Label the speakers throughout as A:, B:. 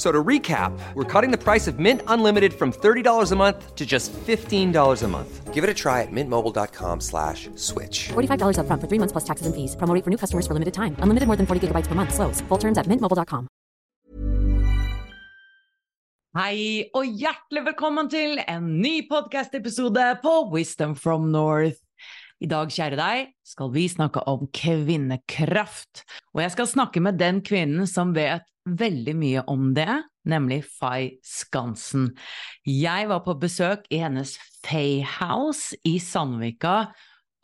A: F- So to recap, we're cutting the price of Mint Unlimited from $30 a month to just $15 a month. Give it a try at mintmobile.com slash switch.
B: $45 upfront for three months plus taxes and fees. Promo for new customers for limited time. Unlimited more than 40 gigabytes per month. Slows. Full terms at mintmobile.com.
C: Hei og hjertelig velkommen til en ny podkast-episode på Wisdom from North. I dag, kjære deg, skal vi snakke om kvinnekraft. Og jeg skal snakke med den kvinnen som vet veldig mye om det, nemlig Fay Skansen. Jeg var på besøk i hennes Faye House i Sandvika.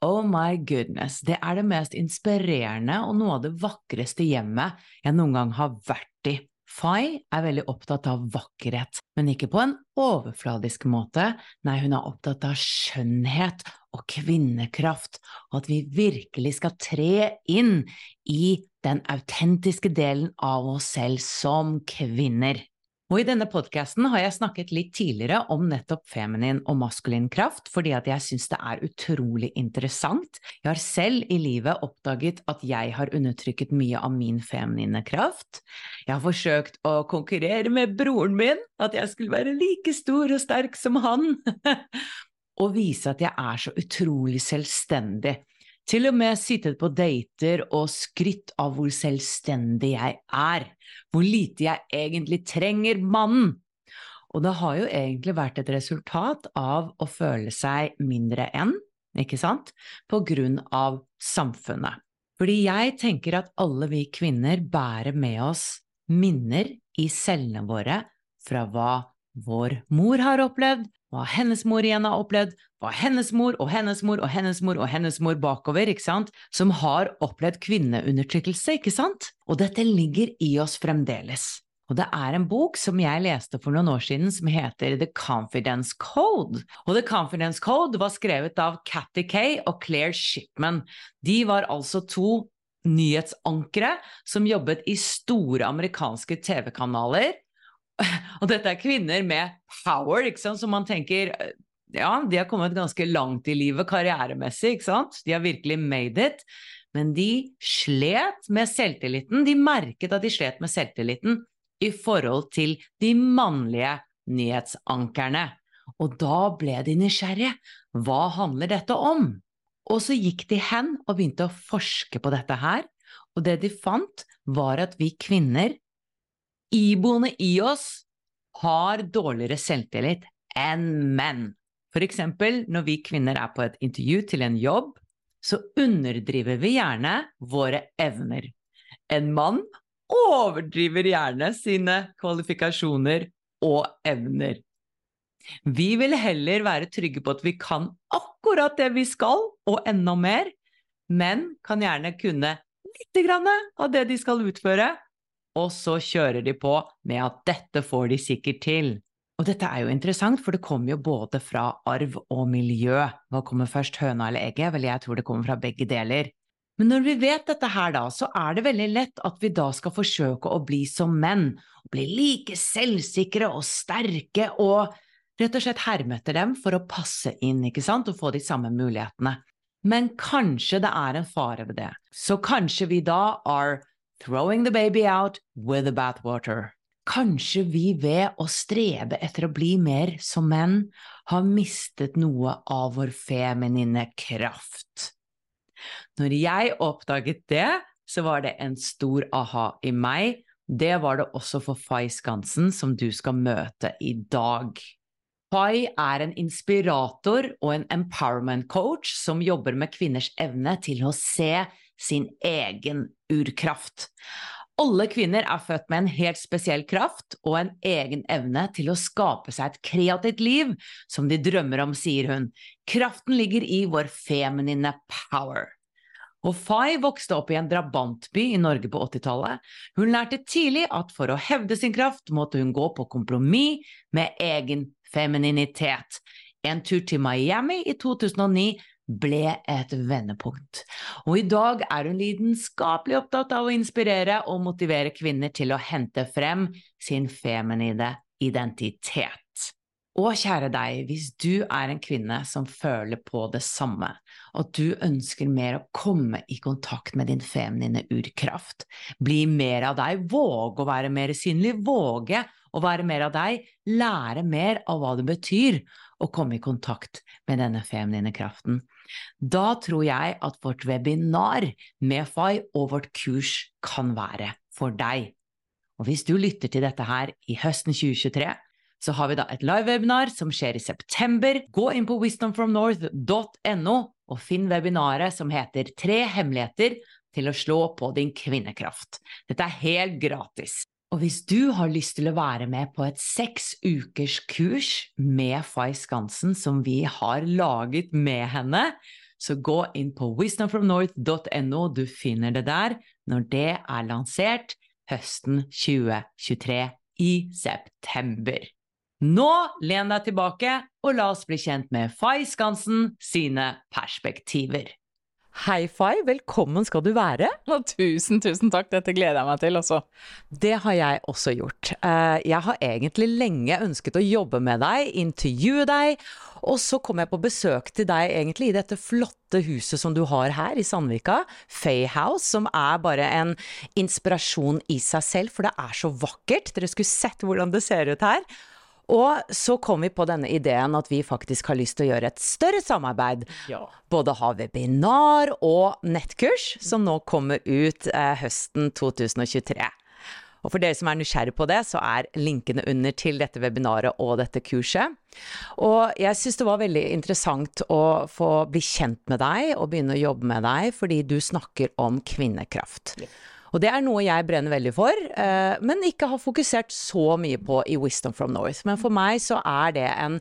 C: Oh my goodness, det er det mest inspirerende og noe av det vakreste hjemmet jeg noen gang har vært i. Fay er veldig opptatt av vakkerhet, men ikke på en overfladisk måte. Nei, hun er opptatt av skjønnhet og kvinnekraft, og at vi virkelig skal tre inn i den autentiske delen av oss selv som kvinner. Og i denne podkasten har jeg snakket litt tidligere om nettopp feminin og maskulin kraft, fordi at jeg syns det er utrolig interessant. Jeg har selv i livet oppdaget at jeg har undertrykket mye av min feminine kraft. Jeg har forsøkt å konkurrere med broren min, at jeg skulle være like stor og sterk som han, og vise at jeg er så utrolig selvstendig. Til og med sittet på dater og skrytt av hvor selvstendig jeg er, hvor lite jeg egentlig trenger mannen. Og det har jo egentlig vært et resultat av å føle seg mindre enn, ikke sant, på grunn av samfunnet. Fordi jeg tenker at alle vi kvinner bærer med oss minner i cellene våre fra hva vår mor har opplevd, hva hennes mor igjen har opplevd, hva hennes mor og hennes mor og hennes mor og hennes mor bakover, ikke sant, som har opplevd kvinneundertrykkelse, ikke sant? Og dette ligger i oss fremdeles. Og det er en bok som jeg leste for noen år siden som heter The Confidence Code. Og The Confidence Code var skrevet av Cathy Kay og Claire Shipman. De var altså to nyhetsankere som jobbet i store amerikanske TV-kanaler og dette er kvinner med power, ikke sant, som man tenker Ja, de har kommet ganske langt i livet karrieremessig, ikke sant, de har virkelig made it, men de slet med selvtilliten, de merket at de slet med selvtilliten i forhold til de mannlige nyhetsankerne. Og da ble de nysgjerrige. Hva handler dette om? Og så gikk de hen og begynte å forske på dette her, og det de fant, var at vi kvinner iboende i oss har dårligere selvtillit enn menn. For eksempel når vi kvinner er på et intervju til en jobb, så underdriver vi gjerne våre evner. En mann overdriver gjerne sine kvalifikasjoner og evner. Vi vil heller være trygge på at vi kan akkurat det vi skal, og enda mer. Menn kan gjerne kunne litt grann av det de skal utføre, og så kjører de på med at dette får de sikkert til. Og dette er jo interessant, for det kommer jo både fra arv og miljø. Hva kommer først, høna eller egget? Vel, jeg tror det kommer fra begge deler. Men når vi vet dette her, da, så er det veldig lett at vi da skal forsøke å bli som menn. Bli like selvsikre og sterke og rett og slett herme etter dem for å passe inn, ikke sant, og få de samme mulighetene. Men kanskje det er en fare ved det. Så kanskje vi da are throwing the baby out with the bathwater. Kanskje vi ved å strebe etter å bli mer som menn, har mistet noe av vår feminine kraft. Når jeg oppdaget det, så var det en stor aha i meg. Det var det også for Fay Skansen, som du skal møte i dag. Fay er en inspirator og en empowerment coach som jobber med kvinners evne til å se sin egen urkraft. Alle kvinner er født med en helt spesiell kraft og en egen evne til å skape seg et kreativt liv som de drømmer om, sier hun. Kraften ligger i vår feminine power. Og Fay vokste opp i en drabantby i Norge på 80-tallet. Hun lærte tidlig at for å hevde sin kraft måtte hun gå på kompromiss med egen femininitet. En tur til Miami i 2009 ble et vendepunkt. Og i dag er hun lidenskapelig opptatt av å inspirere og motivere kvinner til å hente frem sin feminine identitet. Og kjære deg, hvis du er en kvinne som føler på det samme, at du ønsker mer å komme i kontakt med din feminine urkraft, bli mer av deg, våge å være mer synlig, våge å være mer av deg, lære mer av hva det betyr å komme i kontakt med denne feminine kraften, da tror jeg at vårt webinar med FAI og vårt kurs kan være for deg. Og hvis du lytter til dette her i høsten 2023, så har vi da et live-webinar som skjer i september. Gå inn på wisdomfromnorth.no og finn webinaret som heter Tre hemmeligheter til å slå på din kvinnekraft. Dette er helt gratis. Og hvis du har lyst til å være med på et seks ukers kurs med Fay Skansen som vi har laget med henne, så gå inn på wisdomfromnorth.no, du finner det der når det er lansert høsten 2023 i september. Nå len deg tilbake, og la oss bli kjent med Fay Skansen sine perspektiver. Hei, Fay. Velkommen skal du være.
D: Og tusen, tusen takk. Dette gleder jeg meg til også.
C: Det har jeg også gjort. Eh, jeg har egentlig lenge ønsket å jobbe med deg, intervjue deg, og så kom jeg på besøk til deg egentlig i dette flotte huset som du har her i Sandvika, Fay House, som er bare en inspirasjon i seg selv, for det er så vakkert. Dere skulle sett hvordan det ser ut her. Og så kom vi på denne ideen at vi faktisk har lyst til å gjøre et større samarbeid. Ja. Både ha webinar og nettkurs, som nå kommer ut eh, høsten 2023. Og for dere som er nysgjerrig på det, så er linkene under til dette webinaret og dette kurset. Og jeg syns det var veldig interessant å få bli kjent med deg og begynne å jobbe med deg, fordi du snakker om kvinnekraft. Ja. Og det er noe jeg brenner veldig for, eh, men ikke har fokusert så mye på i Wisdom from North. Men for meg så er det en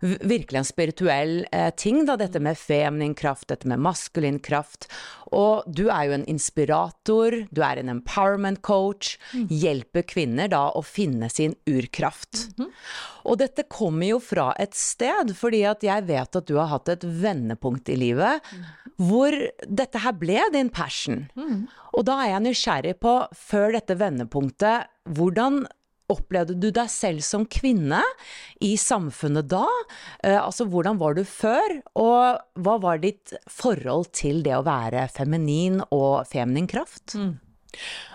C: virkelig en spirituell eh, ting, da, dette med feminin kraft, dette med maskulin kraft. Og du er jo en inspirator, du er en empowerment coach, mm. hjelper kvinner da å finne sin urkraft. Mm -hmm. Og dette kommer jo fra et sted, fordi at jeg vet at du har hatt et vendepunkt i livet mm. hvor dette her ble din passion. Mm. Og da er jeg nysgjerrig på, før dette vendepunktet, hvordan opplevde du deg selv som kvinne i samfunnet da? Eh, altså hvordan var du før, og hva var ditt forhold til det å være feminin og feminin kraft? Mm.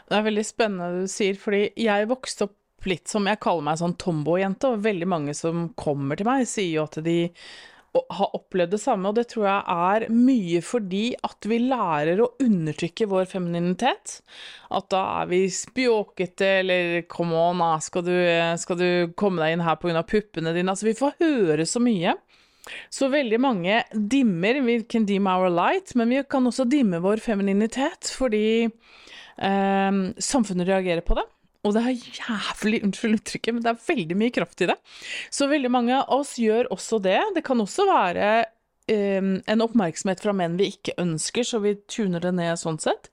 D: Det er veldig spennende du sier, fordi jeg vokste opp litt som jeg kaller meg sånn tomboy-jente, og veldig mange som kommer til meg, sier jo at de har opplevd det samme, og det tror jeg er mye fordi at vi lærer å undertrykke vår femininitet. At da er vi spjåkete, eller 'come on, skal du, skal du komme deg inn her pga. puppene dine?' Altså, vi får høre så mye. Så veldig mange dimmer We can dim our light, men vi kan også dimme vår femininitet fordi eh, samfunnet reagerer på det. Og det er jævlig Unnskyld uttrykket, men det er veldig mye kraft i det. Så veldig mange av oss gjør også det. Det kan også være um, en oppmerksomhet fra menn vi ikke ønsker, så vi tuner det ned sånn sett.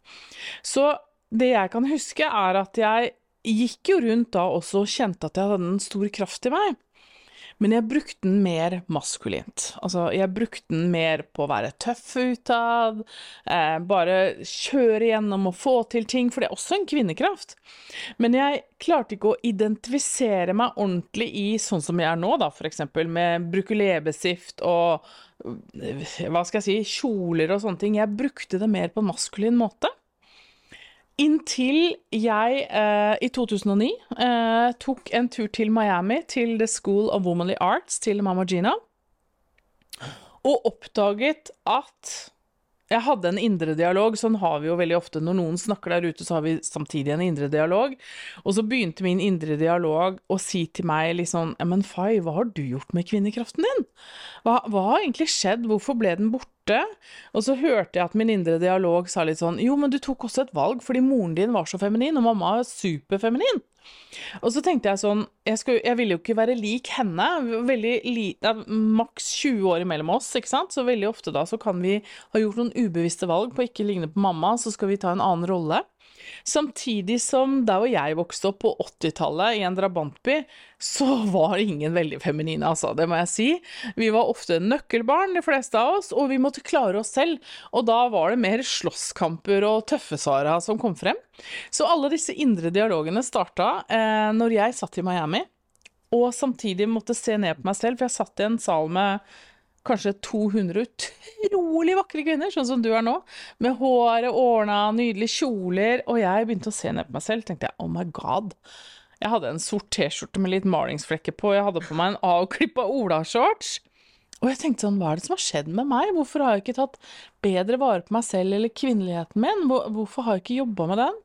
D: Så det jeg kan huske, er at jeg gikk jo rundt da også og kjente at jeg hadde en stor kraft i meg. Men jeg brukte den mer maskulint. Altså, jeg brukte den mer på å være tøff utad, eh, bare kjøre gjennom og få til ting, for det er også en kvinnekraft. Men jeg klarte ikke å identifisere meg ordentlig i sånn som jeg er nå, da, eksempel, med bruke leppestift og hva skal jeg si, kjoler og sånne ting. Jeg brukte det mer på en maskulin måte. Inntil jeg eh, i 2009 eh, tok en tur til Miami, til The School of Womanly Arts, til Mama Gina, og oppdaget at jeg hadde en indre dialog. Sånn har vi jo veldig ofte. Når noen snakker der ute, så har vi samtidig en indre dialog. Og så begynte min indre dialog å si til meg litt sånn Men Fay, hva har du gjort med kvinnekraften din? Hva, hva har egentlig skjedd? Hvorfor ble den borte? Og så hørte jeg at min indre dialog sa litt sånn Jo, men du tok også et valg fordi moren din var så feminin, og mamma er superfeminin. Og så tenkte jeg sånn Jeg, skulle, jeg ville jo ikke være lik henne. Veldig lite, Maks 20 år imellom oss, ikke sant. Så veldig ofte da så kan vi ha gjort noen ubevisste valg på å ikke ligne på mamma, så skal vi ta en annen rolle. Samtidig som der hvor jeg vokste opp på 80-tallet, i en drabantby, så var ingen veldig feminine, altså. Det må jeg si. Vi var ofte nøkkelbarn, de fleste av oss, og vi måtte klare oss selv. Og da var det mer slåsskamper og tøffesvara som kom frem. Så alle disse indre dialogene starta eh, når jeg satt i Miami, og samtidig måtte se ned på meg selv, for jeg satt i en sal med kanskje 200 utrolig vakre kvinner, sånn som du er nå, med håret ordna, nydelige kjoler, og jeg begynte å se ned på meg selv, tenkte jeg oh my god. Jeg hadde en sort T-skjorte med litt malingsflekker på, jeg hadde på meg en avklippa olashorts. Og jeg tenkte sånn, hva er det som har skjedd med meg? Hvorfor har jeg ikke tatt bedre vare på meg selv eller kvinneligheten min? Hvorfor har jeg ikke jobba med den?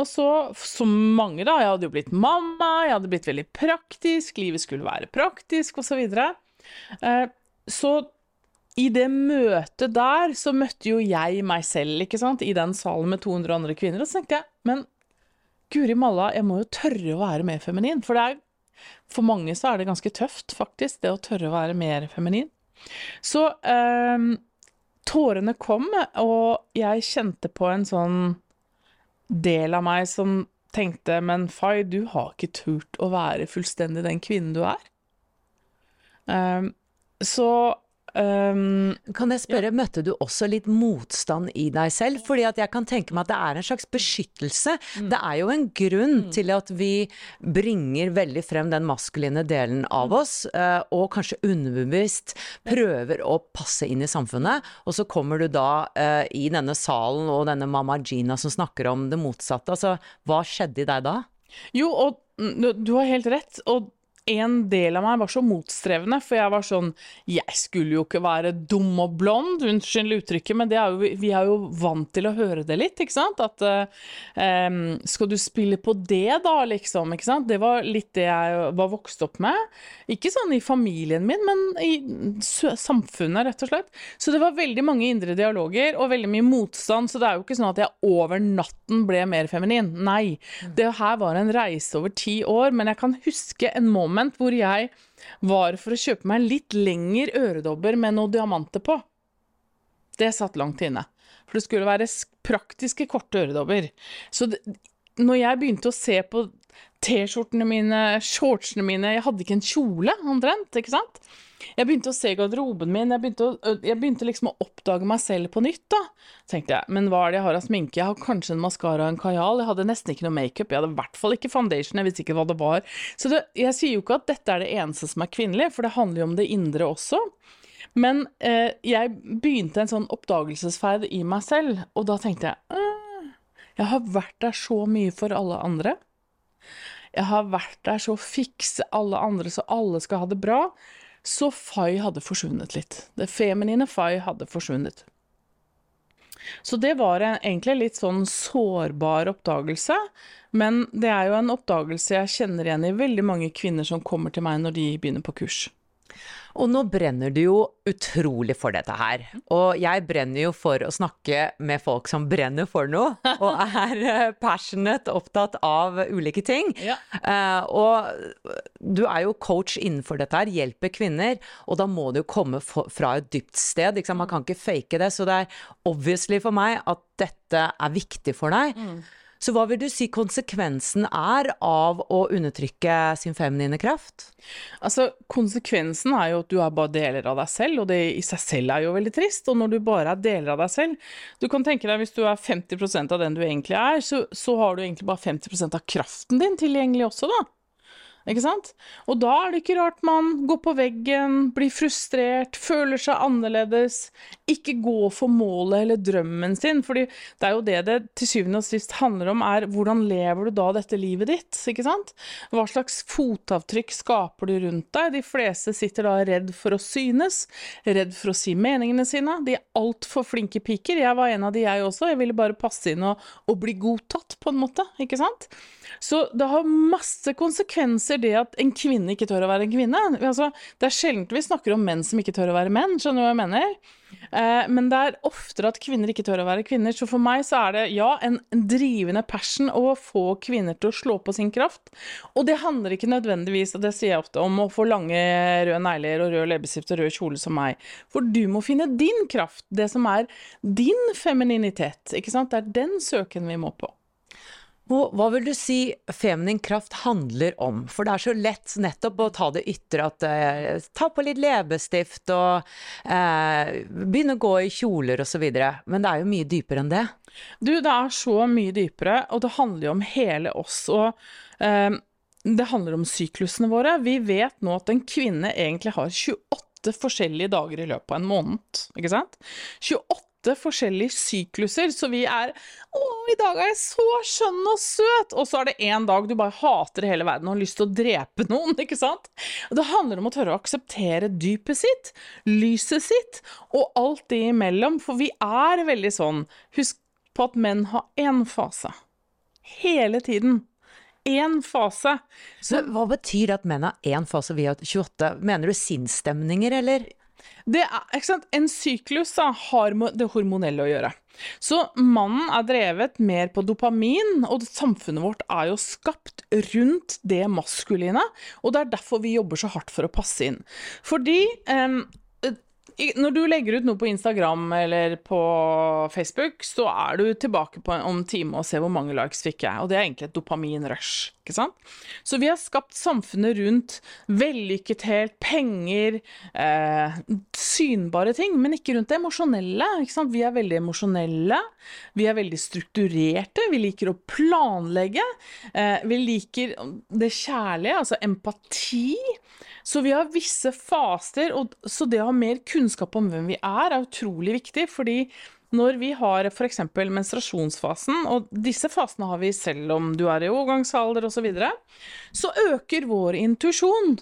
D: Og så, som mange, da, jeg hadde jo blitt mamma, jeg hadde blitt veldig praktisk, livet skulle være praktisk, osv. Eh, så i det møtet der så møtte jo jeg meg selv, ikke sant, i den salen med 200 andre kvinner, og så tenkte jeg, men guri malla, jeg må jo tørre å være mer feminin, for det er For mange så er det ganske tøft, faktisk, det å tørre å være mer feminin. Så eh, tårene kom, og jeg kjente på en sånn del av meg som tenkte, men Fay, du har ikke turt å være fullstendig den kvinnen du er. Um, så
C: Um, kan jeg spørre, ja. møtte du også litt motstand i deg selv? Fordi at jeg kan tenke meg at det er en slags beskyttelse. Mm. Det er jo en grunn mm. til at vi bringer veldig frem den maskuline delen av mm. oss, uh, og kanskje underbevisst prøver å passe inn i samfunnet. Og så kommer du da uh, i denne salen og denne mamma Gina som snakker om det motsatte. Altså, hva skjedde i deg da?
D: Jo, og du har helt rett. og en del av meg var så motstrevende, for jeg var sånn Jeg skulle jo ikke være dum og blond, unnskyld uttrykket, men er jo, vi er jo vant til å høre det litt, ikke sant? At um, Skal du spille på det, da, liksom? Ikke sant? Det var litt det jeg var vokst opp med. Ikke sånn i familien min, men i samfunnet, rett og slett. Så det var veldig mange indre dialoger og veldig mye motstand, så det er jo ikke sånn at jeg over natten ble mer feminin. Nei. Det her var en reise over ti år, men jeg kan huske en moment moment hvor jeg var for å kjøpe meg litt lengre øredobber med noe diamanter på. Det satt langt inne. For det skulle være praktiske, korte øredobber. Så det, når jeg begynte å se på T-skjortene mine, shortsene mine Jeg hadde ikke en kjole, omtrent, ikke sant? Jeg begynte å se garderoben min, jeg begynte, å, jeg begynte, liksom å oppdage meg selv på nytt, da. tenkte jeg, men hva er det jeg har av sminke? Jeg har kanskje en maskara og en kajal, jeg hadde nesten ikke noe makeup, jeg hadde i hvert fall ikke foundation, jeg visste ikke hva det var. Så det, jeg sier jo ikke at dette er det eneste som er kvinnelig, for det handler jo om det indre også. Men eh, jeg begynte en sånn oppdagelsesferd i meg selv, og da tenkte jeg jeg har vært der så mye for alle andre. Jeg har vært der så fikse alle andre så alle skal ha det bra. Så Fay hadde forsvunnet litt. Det feminine Fay hadde forsvunnet. Så det var en, egentlig litt sånn sårbar oppdagelse, men det er jo en oppdagelse jeg kjenner igjen i veldig mange kvinner som kommer til meg når de begynner på kurs.
C: Og nå brenner du jo utrolig for dette her. Og jeg brenner jo for å snakke med folk som brenner for noe, og er eh, passionate, opptatt av ulike ting.
D: Ja.
C: Eh, og du er jo coach innenfor dette her, hjelper kvinner, og da må det jo komme fra et dypt sted. Liksom. Man kan ikke fake det. Så det er obviously for meg at dette er viktig for deg. Så hva vil du si konsekvensen er av å undertrykke sin feminine kraft?
D: Altså, Konsekvensen er jo at du er bare deler av deg selv, og det i seg selv er jo veldig trist. Og når du bare er deler av deg selv Du kan tenke deg hvis du er 50% av den du egentlig er, så, så har du egentlig bare 50% av kraften din tilgjengelig også, da. Ikke sant? Og da er det ikke rart man går på veggen, blir frustrert, føler seg annerledes, ikke går for målet eller drømmen sin. fordi det er jo det det til syvende og sist handler om, er hvordan lever du da dette livet ditt? ikke sant? Hva slags fotavtrykk skaper du rundt deg? De fleste sitter da redd for å synes, redd for å si meningene sine. De er altfor flinke piker. Jeg var en av de, jeg også. Jeg ville bare passe inn og, og bli godtatt, på en måte. ikke sant? Så det har masse konsekvenser det at en kvinne ikke tør å være en kvinne. Altså, det er sjelden vi snakker om menn som ikke tør å være menn, skjønner du hva jeg mener? Eh, men det er oftere at kvinner ikke tør å være kvinner. Så for meg så er det ja, en drivende passion å få kvinner til å slå på sin kraft. Og det handler ikke nødvendigvis, og det sier jeg ofte, om å få lange røde negler og rød leppestift og rød kjole som meg. For du må finne din kraft, det som er din femininitet. Ikke sant? Det er den søken vi må på.
C: Hva vil du si feminin kraft handler om? For det er så lett nettopp å ta det ytre, at eh, ta på litt leppestift og eh, begynne å gå i kjoler osv. Men det er jo mye dypere enn det.
D: Du, det er så mye dypere, og det handler jo om hele oss. Og eh, det handler om syklusene våre. Vi vet nå at en kvinne egentlig har 28 forskjellige dager i løpet av en måned. Ikke sant? 28 forskjellige sykluser, så vi er Å, i dag er jeg så skjønn og søt! Og så er det én dag du bare hater hele verden og har lyst til å drepe noen, ikke sant? Og det handler om å tørre å akseptere dypet sitt, lyset sitt, og alt det imellom, for vi er veldig sånn Husk på at menn har én fase. Hele tiden. Én fase.
C: Så hva betyr det at menn har én fase, vi har 28? Mener du sinnsstemninger, eller?
D: Det er? En syklus da, har det hormonelle å gjøre. Så mannen er drevet mer på dopamin, og samfunnet vårt er jo skapt rundt det maskuline. Og det er derfor vi jobber så hardt for å passe inn. Fordi i- når du legger ut noe på Instagram eller på Facebook, så er du tilbake på om en time og ser hvor mange likes fikk jeg. Og det er egentlig et dopaminrush. ikke sant? Så vi har skapt samfunnet rundt vellykkethet, penger, eh, synbare ting, men ikke rundt det emosjonelle. Vi er veldig emosjonelle, vi er veldig strukturerte, vi liker å planlegge. Eh, vi liker det kjærlige, altså empati. Så vi har visse faser, og så det å ha mer kunnskap om hvem vi er, er utrolig viktig, fordi når vi har f.eks. menstruasjonsfasen, og disse fasene har vi selv om du er i overgangsalder osv., så, videre, så øker vår intuisjon.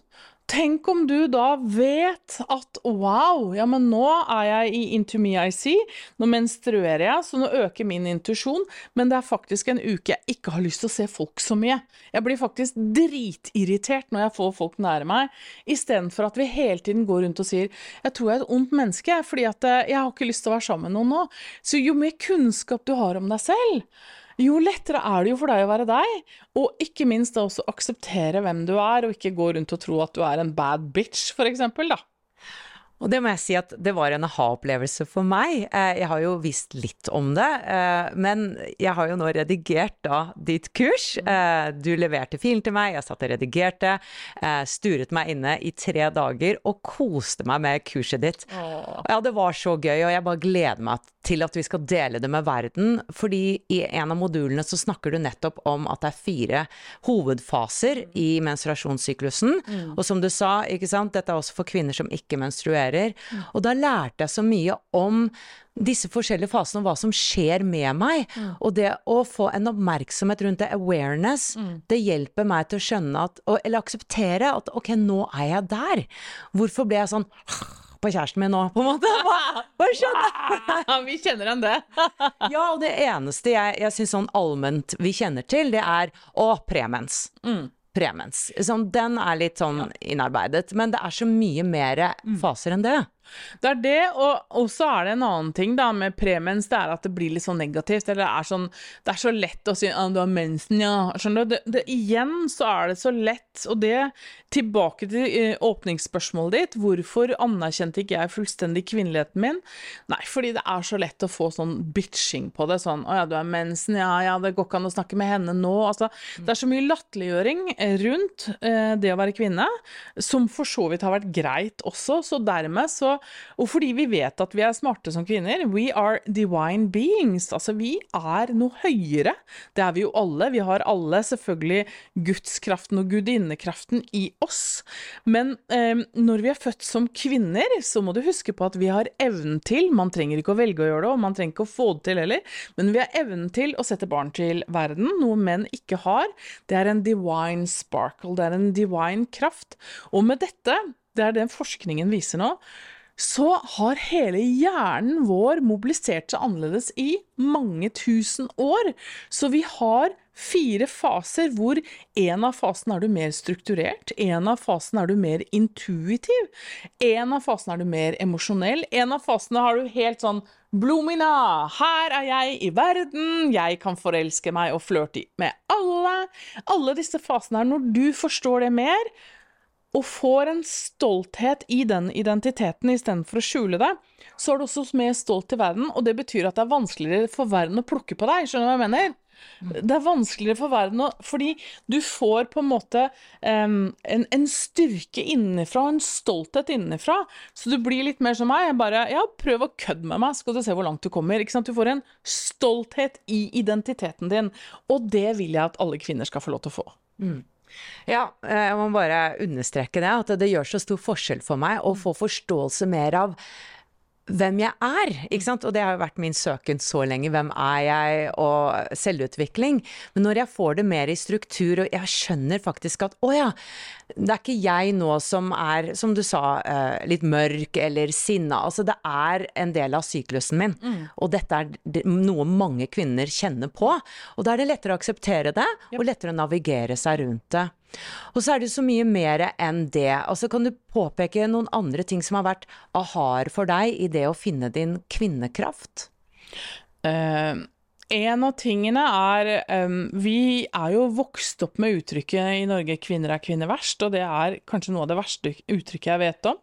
D: Tenk om du da vet at wow, ja, men nå er jeg i Into Me I See, nå menstruerer jeg, så nå øker min intuisjon, men det er faktisk en uke jeg ikke har lyst til å se folk så mye. Jeg blir faktisk dritirritert når jeg får folk nære meg, istedenfor at vi hele tiden går rundt og sier jeg tror jeg er et ondt menneske, fordi eh, jeg har ikke lyst til å være sammen med noen nå. Så jo mer kunnskap du har om deg selv, jo lettere er det jo for deg å være deg, og ikke minst da også akseptere hvem du er, og ikke gå rundt og tro at du er en bad bitch, for eksempel, da.
C: Og det må jeg si at det var en aha-opplevelse for meg. Eh, Jeg har jo visst litt om det, eh, men jeg har jo nå redigert da ditt kurs. Eh, Du leverte filen til meg, jeg satt og redigerte, sturet meg inne i tre dager og koste meg med kurset ditt. Ja, det var så gøy, og jeg bare gleder meg til at vi skal dele det med verden. Fordi i en av modulene så snakker du nettopp om at det er fire hovedfaser i menstruasjonssyklusen. Og som du sa, ikke sant, dette er også for kvinner som ikke menstruerer. Og da lærte jeg så mye om disse forskjellige fasene og hva som skjer med meg. Og det å få en oppmerksomhet rundt det, awareness, det hjelper meg til å skjønne at Eller akseptere at ok, nå er jeg der. Hvorfor ble jeg sånn på kjæresten min nå, på en måte? Hva, hva skjønner
D: vi kjenner igjen det.
C: ja, og det eneste jeg, jeg syns sånn allment vi kjenner til, det er å, premens. Premens. Sånn, den er litt sånn innarbeidet. Men det er så mye mer faser enn det.
D: Det er det, og, så er det en annen ting da med premens, det er at det blir litt sånn negativt. Eller det er sånn Det er så lett å si at du har mensen, ja. Skjønner du? Det, det, igjen så er det så lett, og det Tilbake til eh, åpningsspørsmålet ditt. Hvorfor anerkjente ikke jeg fullstendig kvinneligheten min? Nei, fordi det er så lett å få sånn bitching på det. Sånn 'Å ja, du har mensen. Ja, ja, det går ikke an å snakke med henne nå.' Altså, det er så mye latterliggjøring rundt eh, det å være kvinne, som for så vidt har vært greit også. Så dermed så Og fordi vi vet at vi er smarte som kvinner, we are divine beings. Altså, vi er noe høyere. Det er vi jo alle. Vi har alle selvfølgelig gudskraften og gudinnekraften i oss. Men eh, når vi er født som kvinner, så må du huske på at vi har evnen til Man trenger ikke å velge å gjøre det, og man trenger ikke å få det til heller, men vi har evnen til å sette barn til verden, noe menn ikke har. Det er en divine sparkle, det er en divine kraft. Og med dette, det er den forskningen viser nå, så har hele hjernen vår mobilisert seg annerledes i mange tusen år. Så vi har fire faser hvor en av fasene er du mer strukturert, en av fasene er du mer intuitiv, en av fasene er du mer emosjonell, en av fasene har du helt sånn Blomina, her er jeg i verden, jeg kan forelske meg og flørte med alle. Alle disse fasene her, når du forstår det mer, og får en stolthet i den identiteten istedenfor å skjule det, så er du også mer stolt i verden, og det betyr at det er vanskeligere for verden å plukke på deg. Skjønner du hva jeg mener? Det er vanskeligere for verden å Fordi du får på en måte um, en, en, styrke innenfra, en stolthet innenfra. Så du blir litt mer som meg. Bare Ja, prøv å kødde med meg, skal du se hvor langt du kommer. Ikke sant? Du får en stolthet i identiteten din. Og det vil jeg at alle kvinner skal få lov til å få. Mm.
C: Ja, jeg må bare understreke det. At det gjør så stor forskjell for meg å få forståelse mer av hvem jeg er. ikke sant? Og det har jo vært min søken så lenge. Hvem er jeg? Og selvutvikling. Men når jeg får det mer i struktur, og jeg skjønner faktisk at å ja, det er ikke jeg nå som er, som du sa, eh, litt mørk eller sinna. Altså det er en del av syklusen min. Mm. Og dette er noe mange kvinner kjenner på. Og da er det lettere å akseptere det, og lettere å navigere seg rundt det. Og så er det så mye mer enn det. Altså Kan du påpeke noen andre ting som har vært ahar for deg i det å finne din kvinnekraft?
D: Uh, en av tingene er um, Vi er jo vokst opp med uttrykket i Norge 'kvinner er kvinner verst', og det er kanskje noe av det verste uttrykket jeg vet om.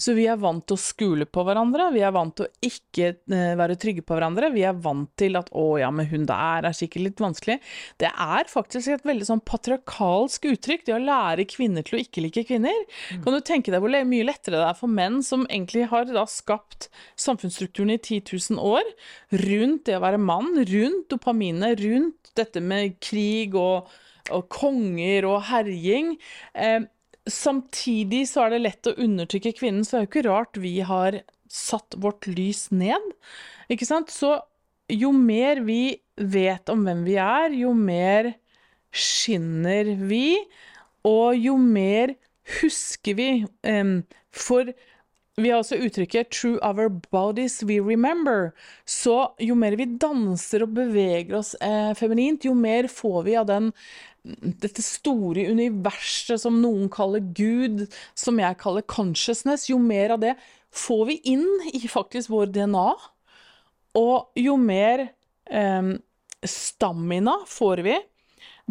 D: Så vi er vant til å skule på hverandre, vi er vant til å ikke uh, være trygge på hverandre. Vi er vant til at 'å ja, men hun der er sikkert litt vanskelig'. Det er faktisk et veldig sånn patriarkalsk uttrykk, det å lære kvinner til å ikke like kvinner. Mm. Kan du tenke deg hvor mye lettere det er for menn som egentlig har da skapt samfunnsstrukturen i 10 000 år, rundt det å være mann, rundt dopaminet, rundt dette med krig og, og konger og herjing. Eh, Samtidig så er det lett å undertrykke kvinnen, så det er jo ikke rart vi har satt vårt lys ned. Ikke sant? Så jo mer vi vet om hvem vi er, jo mer skinner vi, og jo mer husker vi. For vi har også uttrykket 'true our bodies we remember'. Så jo mer vi danser og beveger oss eh, feminint, jo mer får vi av den dette store universet som noen kaller Gud, som jeg kaller consciousness, jo mer av det får vi inn i faktisk vår DNA. Og jo mer eh, stamina får vi.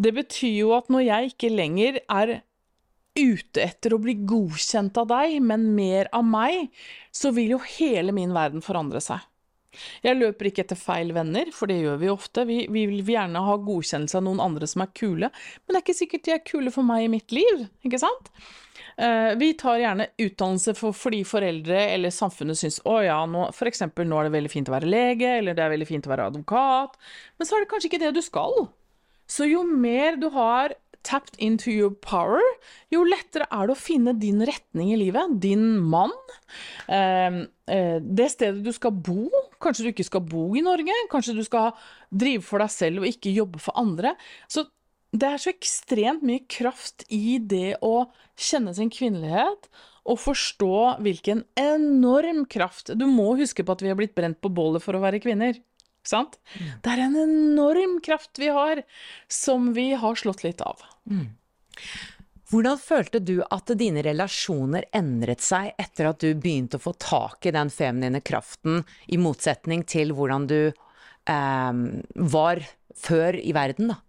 D: Det betyr jo at når jeg ikke lenger er ute etter å bli godkjent av deg, men mer av meg, så vil jo hele min verden forandre seg. Jeg løper ikke etter feil venner, for det gjør vi ofte. Vi, vi, vil gjerne ha godkjennelse av noen andre som er kule, men det er ikke sikkert de er kule for meg i mitt liv, ikke sant? Uh, vi tar gjerne utdannelse for, fordi foreldre eller samfunnet syns å ja, nå, for eksempel nå er det veldig fint å være lege, eller det er veldig fint å være advokat, men så er det kanskje ikke det du skal. Så jo mer du har tapped into your power, jo lettere er det å finne din retning i livet. Din mann. Eh, eh, det stedet du skal bo. Kanskje du ikke skal bo i Norge. Kanskje du skal drive for deg selv og ikke jobbe for andre. Så det er så ekstremt mye kraft i det å kjenne sin kvinnelighet og forstå hvilken enorm kraft Du må huske på at vi har blitt brent på bålet for å være kvinner. Sant? Mm. Det er en enorm kraft vi har, som vi har slått litt av. Mm.
C: Hvordan følte du at dine relasjoner endret seg etter at du begynte å få tak i den feminine kraften, i motsetning til hvordan du eh, var før i verden, da?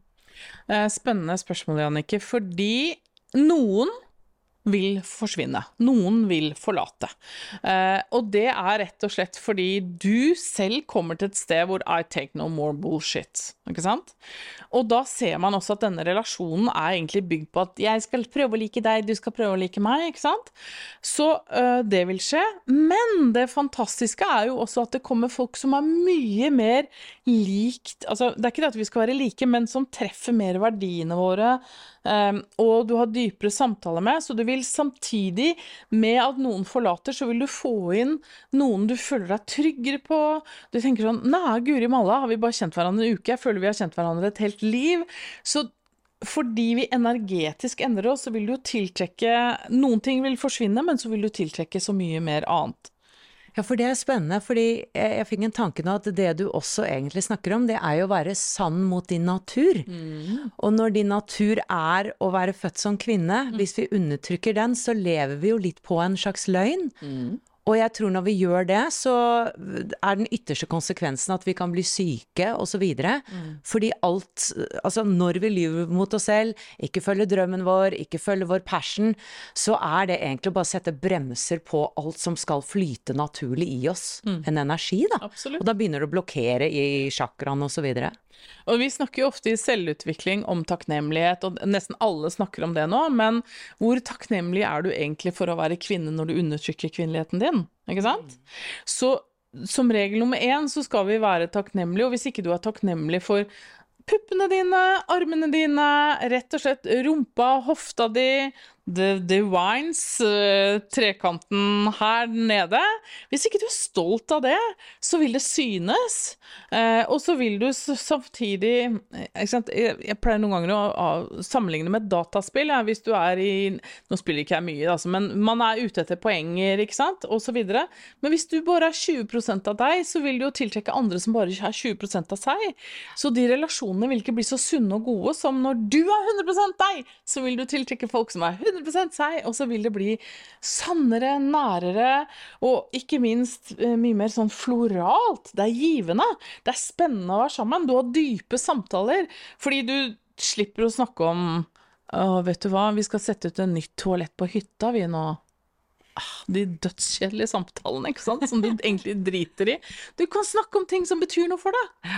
D: Eh, Spennende spørsmål, Jannicke, fordi noen vil forsvinne. Noen vil forlate. Eh, og det er rett og slett fordi du selv kommer til et sted hvor I take no more bullshit. Ikke sant? Og da ser man også at denne relasjonen er egentlig bygd på at jeg skal prøve å like deg, du skal prøve å like meg, ikke sant? Så eh, det vil skje. Men det fantastiske er jo også at det kommer folk som er mye mer likt Altså, det er ikke det at vi skal være like, men som treffer mer verdiene våre, og du har dypere samtaler med, så du vil samtidig med at noen forlater, så vil du få inn noen du føler deg tryggere på. Du tenker sånn Nei, guri malla, har vi bare kjent hverandre en uke? Jeg føler vi har kjent hverandre et helt liv. Så fordi vi energetisk endrer oss, så vil du tiltrekke Noen ting vil forsvinne, men så vil du tiltrekke så mye mer annet.
C: Ja, for det er spennende, fordi jeg, jeg fikk en tanke nå at det du også egentlig snakker om, det er jo å være sann mot din natur. Og når din natur er å være født som kvinne, hvis vi undertrykker den, så lever vi jo litt på en slags løgn. Og jeg tror når vi gjør det, så er den ytterste konsekvensen at vi kan bli syke osv. Mm. Fordi alt Altså når vi lyver mot oss selv, ikke følger drømmen vår, ikke følger vår passion, så er det egentlig bare å sette bremser på alt som skal flyte naturlig i oss. En energi, da.
D: Absolutt.
C: Og da begynner det å blokkere i chakraen osv.
D: Og vi snakker jo ofte i selvutvikling om takknemlighet, og nesten alle snakker om det nå, men hvor takknemlig er du egentlig for å være kvinne når du undertrykker kvinneligheten din? Ikke sant? Så som regel nummer én så skal vi være takknemlige, og hvis ikke du er takknemlig for puppene dine, armene dine, rett og slett rumpa, hofta di, the, the eh, trekanten her nede Hvis ikke du er stolt av det, så vil det synes. Eh, og så vil du samtidig eh? Jeg, pleier noen ganger å, sammenligne med dataspill. Ja, hvis du er i Nå spiller ikke jeg mye, altså, men man er ute etter poenger, ikke sant, videre. Men hvis du bare er 20% av deg, så vil du jo tiltrekke andre som bare er 20% av seg. Så de relasjonene vil ikke bli så sunne og gode som når du er 100% deg, så vil du tiltrekke folk som er 100 seg, og så vil det bli sannere, nærere, og ikke minst eh, mye mer sånn floralt. Det er givende. Det er spennende å være sammen. Du har dype samtaler, fordi du slipper å snakke om å, vet du hva, vi skal sette ut en nytt toalett på hytta, vi nå. Ah, De dødskjedelige samtalene, ikke sant, som du egentlig driter i. Du kan snakke om ting som betyr noe for deg.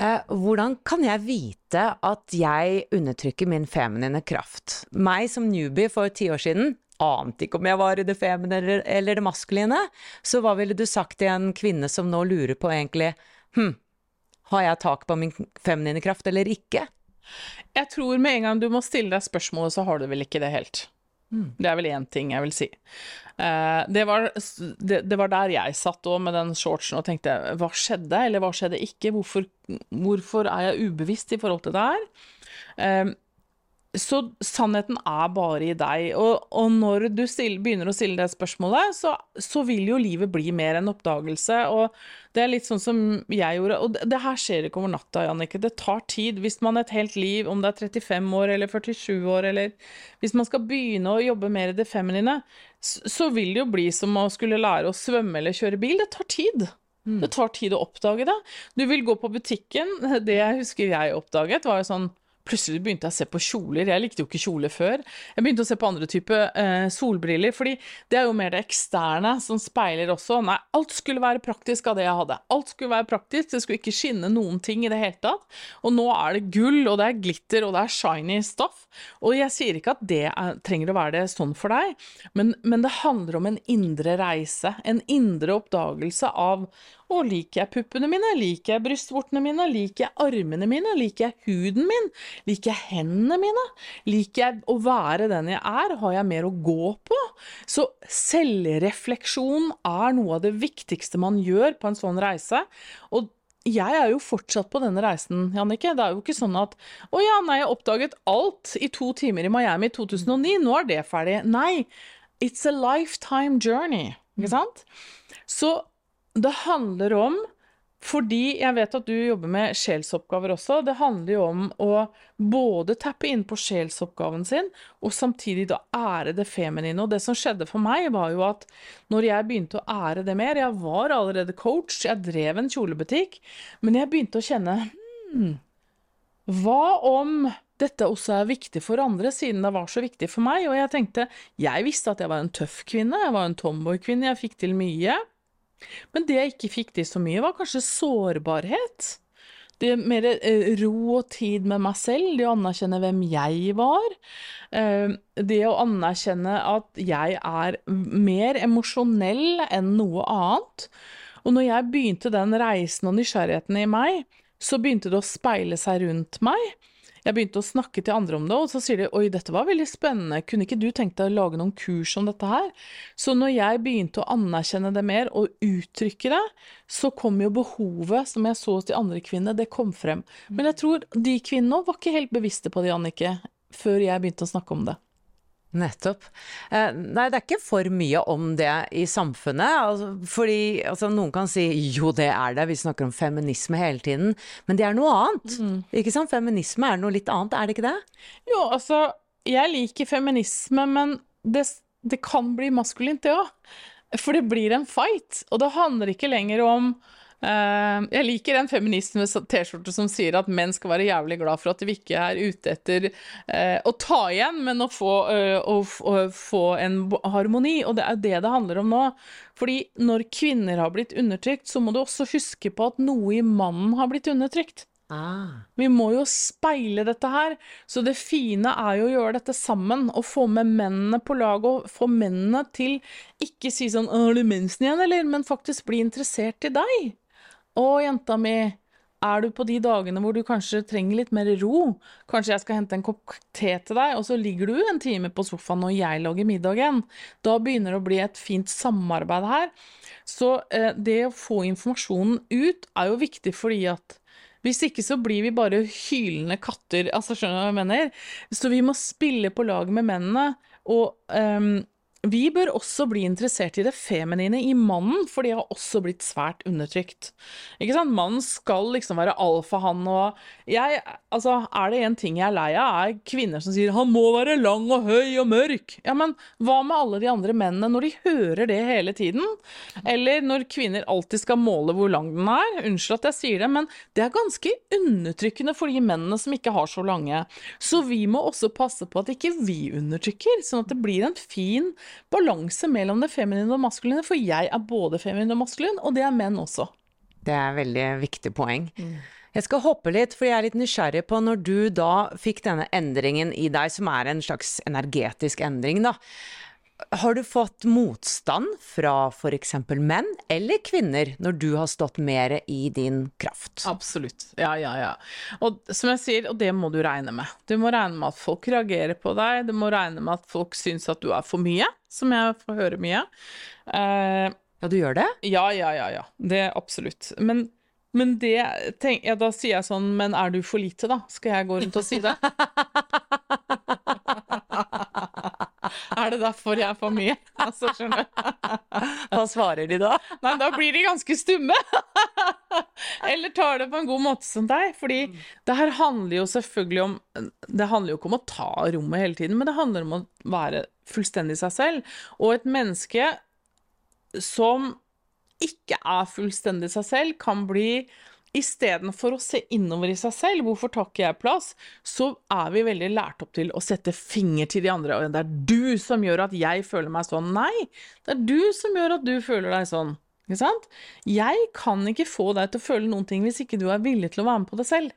C: Eh, hvordan kan jeg vite at jeg undertrykker min feminine kraft? Meg som newbie for ti år siden ante ikke om jeg var i det feminine eller, det maskuline. Så hva ville du sagt til en kvinne som nå lurer på egentlig Hm, har jeg tak på min feminine kraft eller ikke?
D: Jeg tror med en gang du må stille deg spørsmålet, så har du vel ikke det helt. Det er vel én ting jeg vil si. Eh, det, var, det, det var der jeg satt òg med den shortsen og tenkte hva skjedde, eller hva skjedde ikke? Hvorfor, hvorfor er jeg ubevisst i forhold til det her? Så sannheten er bare i deg, og, og når du still, begynner å stille det spørsmålet, så, så vil jo livet bli mer en oppdagelse, og det er litt sånn som jeg gjorde, og det, det her skjer ikke over natta, Jannicke, det tar tid. Hvis man et helt liv, om det er 35 år eller 47 år, eller hvis man skal begynne å jobbe mer i det feminine, så, så vil det jo bli som å skulle lære å svømme eller kjøre bil, det tar tid. Det tar tid å oppdage det. Du vil gå på butikken, det jeg husker jeg oppdaget, var jo sånn Plutselig begynte jeg å se på kjoler. Jeg likte jo ikke kjoler før. Jeg begynte å se på andre typer eh, solbriller, fordi det er jo mer det eksterne som speiler også. Nei, alt skulle være praktisk av det jeg hadde. Alt skulle være praktisk, det skulle ikke skinne noen ting i det hele tatt. Og nå er det gull, og det er glitter, og det er shiny stuff. Og jeg sier ikke at det er, trenger å være det sånn for deg, men, men det handler om en indre reise. En indre oppdagelse av å, liker jeg puppene mine? Liker jeg brystvortene mine? Liker jeg armene mine? Liker jeg huden min? Liker jeg hendene mine? Liker jeg å være den jeg er? Har jeg mer å gå på? Så selvrefleksjon er noe av det viktigste man gjør på en sånn reise. Og jeg er jo fortsatt på denne reisen, Jannicke. Det er jo ikke sånn at å ja, nei, jeg oppdaget alt i to timer i Miami i 2009, nå er det ferdig. Nei, it's a lifetime journey, ikke sant? Så det handler om Fordi jeg vet at du jobber med sjelsoppgaver også. Det handler jo om å både tappe inn på sjelsoppgaven sin, og samtidig da ære det feminine. Og det som skjedde for meg, var jo at når jeg begynte å ære det mer Jeg var allerede coach, jeg drev en kjolebutikk, men jeg begynte å kjenne hmm, hva om dette også er viktig for andre, siden det var så viktig for meg? Og jeg tenkte Jeg visste at jeg var en tøff kvinne, jeg var en tomboy-kvinne, jeg fikk til mye. Men det jeg ikke fikk til så mye, var kanskje sårbarhet. Det mer eh, ro og tid med meg selv, det å anerkjenne hvem jeg var. Eh, det å anerkjenne at jeg er mer emosjonell enn noe annet. Og når jeg begynte den reisen og nysgjerrigheten i meg, så begynte det å speile seg rundt meg. Jeg begynte å snakke til andre om det, og så sier de oi, dette var veldig spennende, kunne ikke du tenkt deg å lage noen kurs om dette her? Så når jeg begynte å anerkjenne det mer og uttrykke det, så kom jo behovet som jeg så hos de andre kvinnene, det kom frem. Men jeg tror de kvinnene var ikke helt bevisste på det, Annike, før jeg begynte å snakke om det.
C: Nettopp. Eh, nei, det er ikke for mye om det i samfunnet. Altså, fordi altså, noen kan si jo, det er det, vi snakker om feminisme hele tiden. Men det er noe annet. Mm. Ikke sant? Feminisme er noe litt annet, er det ikke det?
D: Jo, altså, jeg liker feminisme, men det, det kan bli maskulint, det òg. For det blir en fight. Og det handler ikke lenger om jeg liker en feminist med T-skjorte som sier at menn skal være jævlig glad for at vi ikke er ute etter uh, å ta igjen, men å få, uh, å, å få, en harmoni. Og det er det det handler om nå. Fordi når kvinner har blitt undertrykt, så må du også huske på at noe i mannen har blitt undertrykt. Ah. Vi må jo speile dette her. Så det fine er jo å gjøre dette sammen, og få med mennene på lag, og få mennene til ikke si sånn 'Har du mensen igjen', eller? Men faktisk bli interessert i deg. Å, jenta mi, er du på de dagene hvor du kanskje trenger litt mer ro? Kanskje jeg skal hente en kopp te til deg, og så ligger du en time på sofaen når jeg lager middagen? Da begynner det å bli et fint samarbeid her. Så eh, det å få informasjonen ut er jo viktig fordi at hvis ikke så blir vi bare hylende katter, altså skjønner du hva jeg mener? Så vi må spille på lag med mennene, og um, vi bør også bli interessert i det feminine i mannen, for de har også blitt svært undertrykt. Ikke sant? Mannen skal liksom være alfahann og jeg, Altså, er det en ting jeg er lei av, er kvinner som sier 'han må være lang og høy og mørk'. Ja, men hva med alle de andre mennene når de hører det hele tiden? Eller når kvinner alltid skal måle hvor lang den er. Unnskyld at jeg sier det, men det er ganske undertrykkende for de mennene som ikke har så lange. Så vi må også passe på at ikke vi undertrykker, sånn at det blir en fin balanse mellom det feminine og maskuline, for jeg er både feminin og maskulin, og det er menn også.
C: Det er et veldig viktig poeng. Mm. Jeg skal hoppe litt, for jeg er litt nysgjerrig på når du da fikk denne endringen i deg, som er en slags energetisk endring, da. Har du fått motstand fra f.eks. menn eller kvinner når du har stått mer i din kraft?
D: Absolutt. Ja, ja, ja. Og som jeg sier, og det må du regne med. Du må regne med at folk reagerer på deg, du må regne med at folk syns at du er for mye, som jeg får høre mye.
C: Uh, ja, du gjør det?
D: Ja, ja, ja. ja. Det absolutt. Men men det tenk, ja, da sier jeg sånn Men er du for lite, da? Skal jeg gå rundt og si det? Er det derfor jeg er for mye? Altså, skjønner.
C: Hva svarer de da?
D: Nei, da blir de ganske stumme. Eller tar det på en god måte som deg. Fordi det her handler jo selvfølgelig om Det handler jo ikke om å ta rommet hele tiden, men det handler om å være fullstendig seg selv. Og et menneske som ikke er fullstendig seg selv, kan bli Istedenfor å se innover i seg selv, hvorfor tar ikke jeg plass, så er vi veldig lært opp til å sette finger til de andre. Og det er du som gjør at jeg føler meg sånn. Nei, det er du som gjør at du føler deg sånn. Ikke sant? Jeg kan ikke få deg til å føle noen ting hvis ikke du er villig til å være med på det selv.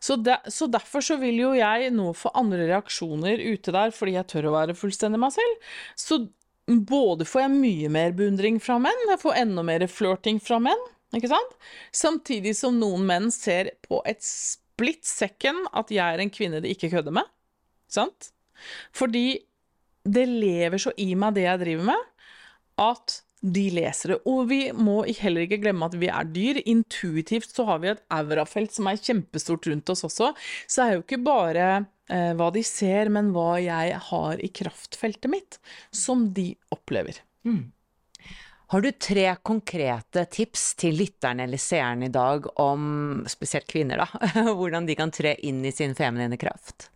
D: Så, de, så derfor så vil jo jeg nå få andre reaksjoner ute der, fordi jeg tør å være fullstendig meg selv. Så både får jeg mye mer beundring fra menn, jeg får enda mer flørting fra menn. Ikke sant? Samtidig som noen menn ser på et split second at jeg er en kvinne de ikke kødder med. Sant? Fordi det lever så i meg, det jeg driver med, at de leser det. Og vi må heller ikke glemme at vi er dyr. Intuitivt så har vi et aurafelt som er kjempestort rundt oss også. Så det er jo ikke bare eh, hva de ser, men hva jeg har i kraftfeltet mitt, som de opplever. Mm.
C: Har du tre konkrete tips til lytterne eller seerne i dag om spesielt kvinner, da? Hvordan de kan tre inn i sin feminine kraft?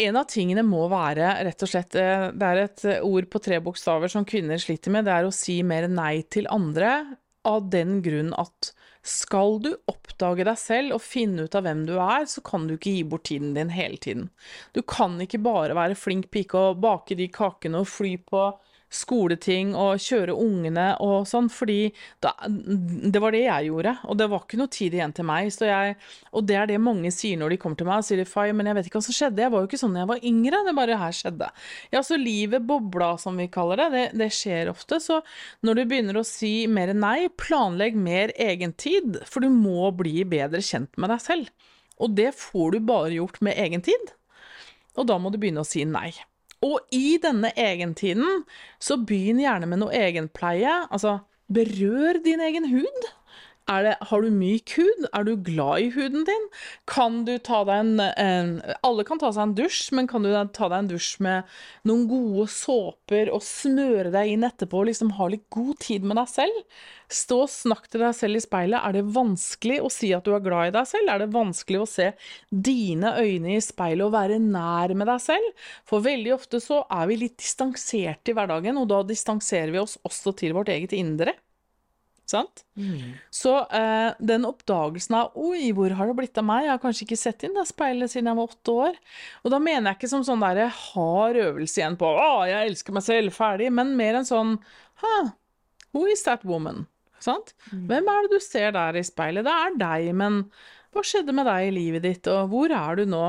D: En av tingene må være rett og slett eh, Det er et ord på tre bokstaver som kvinner sliter med. Det er å si mer nei til andre av den grunn at skal du oppdage deg selv og finne ut av hvem du er, så kan du ikke gi bort tiden din hele tiden. Du kan ikke bare være flink pike og bake de kakene og fly på skoleting og kjøre ungene og sånn, fordi da, det var det jeg gjorde, og det var ikke noe tid igjen til meg. Jeg, og det er det mange sier når de kommer til meg og sier Fay, men jeg vet ikke hva som skjedde, jeg var jo ikke sånn da jeg var yngre, det bare her skjedde. Ja, så livet bobla, som vi kaller det, det, det skjer ofte, så når du begynner å si mer nei, planlegg mer egentid, for du må bli bedre kjent med deg selv. Og det får du bare gjort med egen tid. og da må du begynne å si nei. Og i denne egentiden, så begynn gjerne med noe egenpleie. Altså, berør din egen hud. Det, har du myk hud? Er du glad i huden din? Kan du ta deg en, en, Alle kan ta seg en dusj, men kan du ta deg en dusj med noen gode såper og smøre deg inn etterpå og liksom ha litt god tid med deg selv? Stå og snakk til deg selv i speilet. Er det vanskelig å si at du er glad i deg selv? Er det vanskelig å se dine øyne i speilet og være nær med deg selv? For veldig ofte så er vi litt distanserte i hverdagen, og da distanserer vi oss også til vårt eget indre. Sant? Mm. Så eh, den oppdagelsen av Oi, hvor har det blitt av meg? Jeg har kanskje ikke sett inn det speilet siden jeg var åtte år. Og da mener jeg ikke som sånn derre hard øvelse igjen på Å, jeg elsker meg selv, ferdig. Men mer en sånn Hæ, who is that woman? Sant? Mm. Hvem er det du ser der i speilet? Det er deg, men hva skjedde med deg i livet ditt, og hvor er du nå?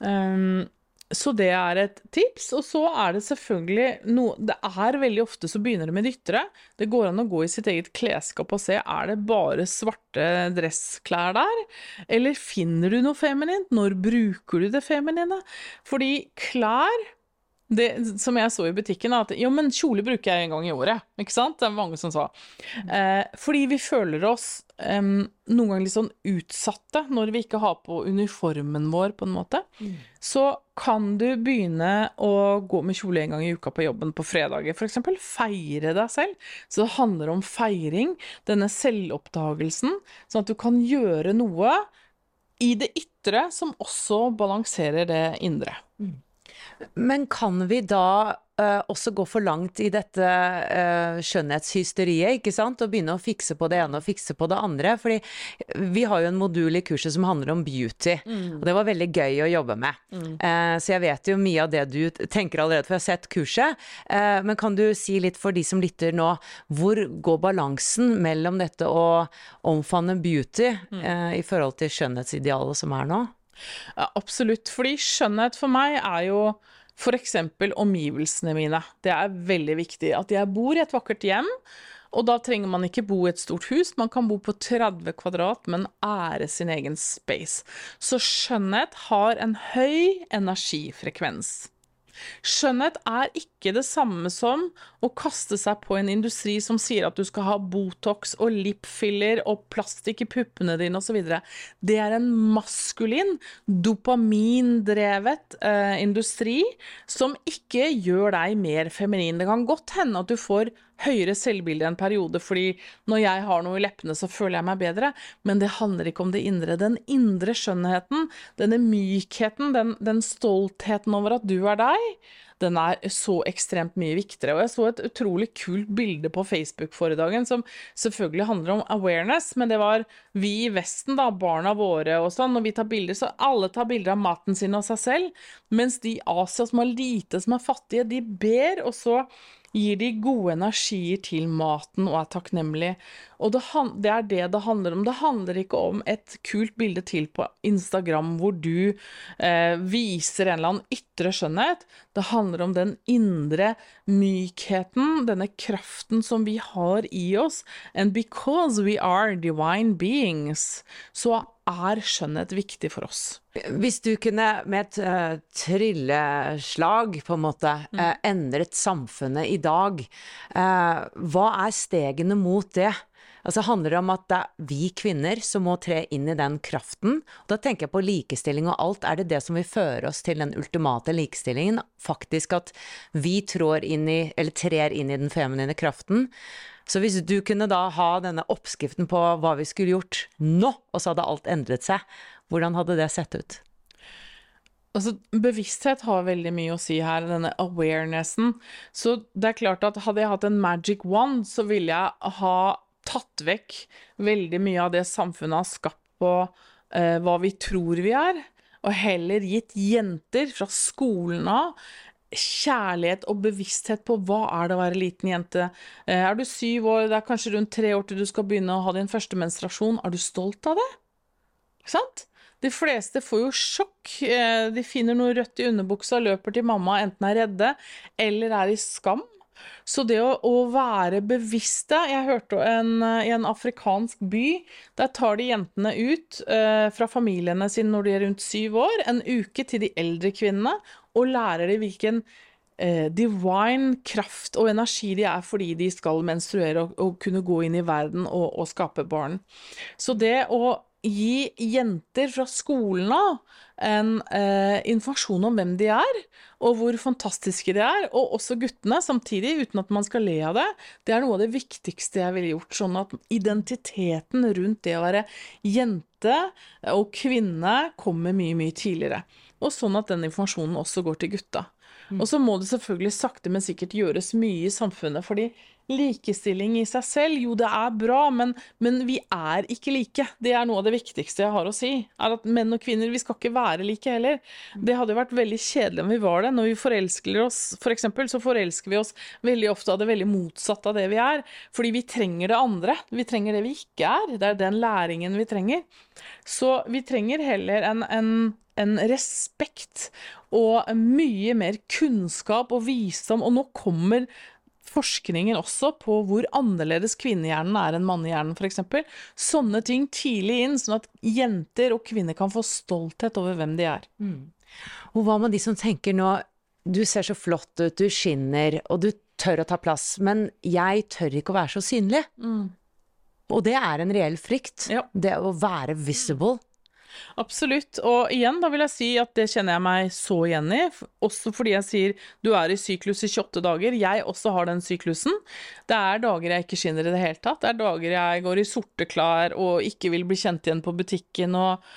D: Um, så det er et tips. Og så er det selvfølgelig noe Det er veldig ofte så begynner det med det ytre. Det går an å gå i sitt eget klesskap og se er det bare svarte dressklær der, eller finner du noe feminint? Når bruker du det feminine? Fordi klær det, som jeg så i butikken, at jo, men kjole bruker jeg en gang i året. Ikke sant? Det er mange som sa. Eh, fordi vi føler oss eh, noen ganger litt sånn utsatte når vi ikke har på uniformen vår, på en måte. Mm. Så kan du begynne å gå med kjole en gang i uka på jobben på fredager, f.eks. Feire deg selv. Så det handler om feiring, denne selvoppdagelsen, sånn at du kan gjøre noe i det ytre som også balanserer det indre. Mm.
C: Men kan vi da uh, også gå for langt i dette uh, skjønnhetshysteriet, ikke sant, og begynne å fikse på det ene og fikse på det andre? Fordi vi har jo en modul i kurset som handler om beauty, mm. og det var veldig gøy å jobbe med. Mm. Uh, så jeg vet jo mye av det du tenker allerede, for jeg har sett kurset. men kan du si litt for de som lytter nå, hvor går balansen mellom dette å omfavne beauty mm. i forhold til skjønnhetsidealet som er nå?
D: Absolutt. Fordi skjønnhet for meg er jo f.eks. omgivelsene mine. Det er veldig viktig. At jeg bor i et vakkert hjem. Og da trenger man ikke bo i et stort hus, man kan bo på 30 kvadrat, men ære sin egen space. Så skjønnhet har en høy energifrekvens. Skjønnhet er ikke det samme som å kaste seg på en industri som sier at du skal ha Botox og lipfiller og plastikk i puppene dine osv. Det er en maskulin, dopamindrevet eh, industri som ikke gjør deg mer feminin. Det kan godt hende at du får høyere selvbilde en periode, fordi når jeg har noe i leppene, så føler jeg meg bedre. Men det handler ikke om det indre. Den indre skjønnheten, denne mykheten, den, den stoltheten over at du er deg, den er så ekstremt mye viktigere. Og jeg så et utrolig kult bilde på Facebook forrige dagen som selvfølgelig handler om awareness, men det var vi i Vesten, da, barna våre og sånn, når vi tar bilder, så alle tar bilder av maten sin og seg selv, mens de i Asia som har lite, som er fattige, de ber, og så gir de gode energier til maten og er takknemlig. Og det, det, er det det handler om. Det handler ikke om et kult bilde til på Instagram hvor du eh, viser en eller annen ytre skjønnhet. Det handler om den indre mykheten, denne kraften som vi har i oss. And because we are divine beings, så er skjønnhet viktig for oss.
C: Hvis du kunne med et uh, trylleslag på en måte uh, endret samfunnet i dag, uh, hva er stegene mot det? Altså Handler det om at det er vi kvinner som må tre inn i den kraften? Da tenker jeg på likestilling og alt. Er det det som vil føre oss til den ultimate likestillingen? Faktisk at vi trår inn i, eller trer inn i den feminine kraften? Så hvis du kunne da ha denne oppskriften på hva vi skulle gjort nå, og så hadde alt endret seg, hvordan hadde det sett ut?
D: Altså, bevissthet har veldig mye å si her, denne awarenessen. Så det er klart at hadde jeg hatt en magic one, så ville jeg ha tatt vekk veldig mye av det samfunnet har skapt på eh, hva vi tror vi er, og heller gitt jenter fra skolen av kjærlighet og bevissthet på hva er det å være liten jente. Eh, er du syv år, det er kanskje rundt tre år til du skal begynne å ha din første menstruasjon, er du stolt av det? Ikke sant? De fleste får jo sjokk. Eh, de finner noe rødt i underbuksa, løper til mamma, enten er redde eller er i skam. Så det å, å være bevisste Jeg hørte en, i en afrikansk by, der tar de jentene ut eh, fra familiene sine når de er rundt syv år, en uke til de eldre kvinnene, og lærer dem hvilken eh, divine kraft og energi de er fordi de skal menstruere og, og kunne gå inn i verden og, og skape barn. Så det å gi jenter fra skolen av en eh, informasjon om hvem de er, og hvor fantastiske de er, og også guttene samtidig, uten at man skal le av det, det er noe av det viktigste jeg ville gjort. Sånn at identiteten rundt det å være jente og kvinne kommer mye, mye tidligere. Og sånn at den informasjonen også går til gutta. Og så må det selvfølgelig sakte, men sikkert gjøres mye i samfunnet, fordi likestilling i seg selv, jo det er bra, men, men, vi er ikke like. Det er noe av det viktigste jeg har å si. Er at menn og kvinner, vi skal ikke være like heller. Det hadde vært veldig kjedelig om vi var det. Når vi forelsker oss, for eksempel, så forelsker vi oss veldig ofte av det veldig motsatte av det vi er. Fordi vi trenger det andre. Vi trenger det vi ikke er. Det er den læringen vi trenger. Så vi trenger heller en, en en respekt og mye mer kunnskap og visdom. Og nå kommer forskningen også på hvor annerledes kvinnehjernen er enn mannehjernen, f.eks. Sånne ting tidlig inn, sånn at jenter og kvinner kan få stolthet over hvem de er. Mm.
C: Og hva med de som tenker nå du ser så flott ut, du skinner, og du tør å ta plass, men jeg tør ikke å være så synlig. Mm. Og det er en reell frykt. Ja. Det å være visible.
D: Absolutt. Og igjen, da vil jeg si at det kjenner jeg meg så igjen i. Også fordi jeg sier du er i syklus i 28 dager. Jeg også har den syklusen. Det er dager jeg ikke skinner i det hele tatt. Det er dager jeg går i sorte klær og ikke vil bli kjent igjen på butikken og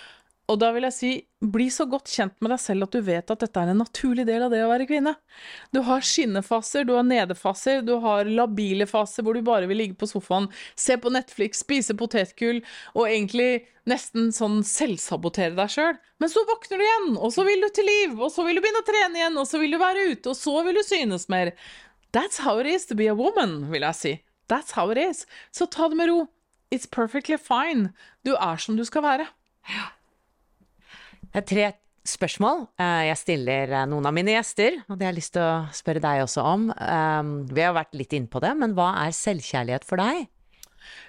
D: og da vil jeg si, bli så godt kjent med deg selv at du vet at dette er en naturlig del av det å være kvinne. Du har skinnefaser, du har nedefaser, du har labile faser hvor du bare vil ligge på sofaen, se på Netflix, spise potetgull og egentlig nesten sånn selvsabotere deg sjøl. Men så våkner du igjen, og så vil du til liv, og så vil du begynne å trene igjen, og så vil du være ute, og så vil du synes mer. That's how it is to be a woman, vil jeg si. That's how it is. Så ta det med ro. It's perfectly fine. Du er som du skal være. Ja.
C: Det er tre spørsmål eh, jeg stiller eh, noen av mine gjester, og det har jeg lyst til å spørre deg også om. Ehm, vi har vært litt inne på det, men hva er selvkjærlighet for deg?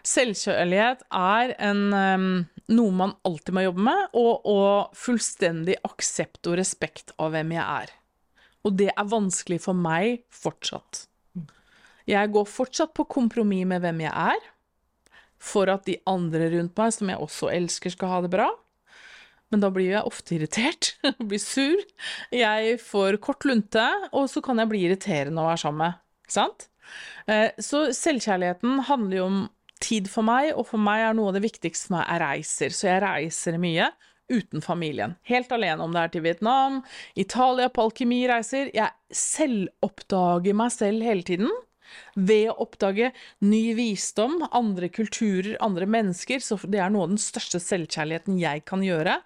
D: Selvkjærlighet er en, ehm, noe man alltid må jobbe med, og, og fullstendig aksept og respekt av hvem jeg er. Og det er vanskelig for meg fortsatt. Jeg går fortsatt på kompromiss med hvem jeg er, for at de andre rundt meg, som jeg også elsker, skal ha det bra men da blir jeg ofte irritert, blir sur. Jeg får kort lunte, og så kan jeg bli irriterende å være sammen med. Sant? Eh, så selvkjærligheten handler jo om tid for meg, og for meg er noe av det viktigste for meg er reiser. Så jeg reiser mye uten familien. Helt alene, om det er til Vietnam, Italia, på alkemireiser. Jeg selvoppdager meg selv hele tiden. Ved å oppdage ny visdom, andre kulturer, andre mennesker, så det er noe av den største selvkjærligheten jeg kan gjøre,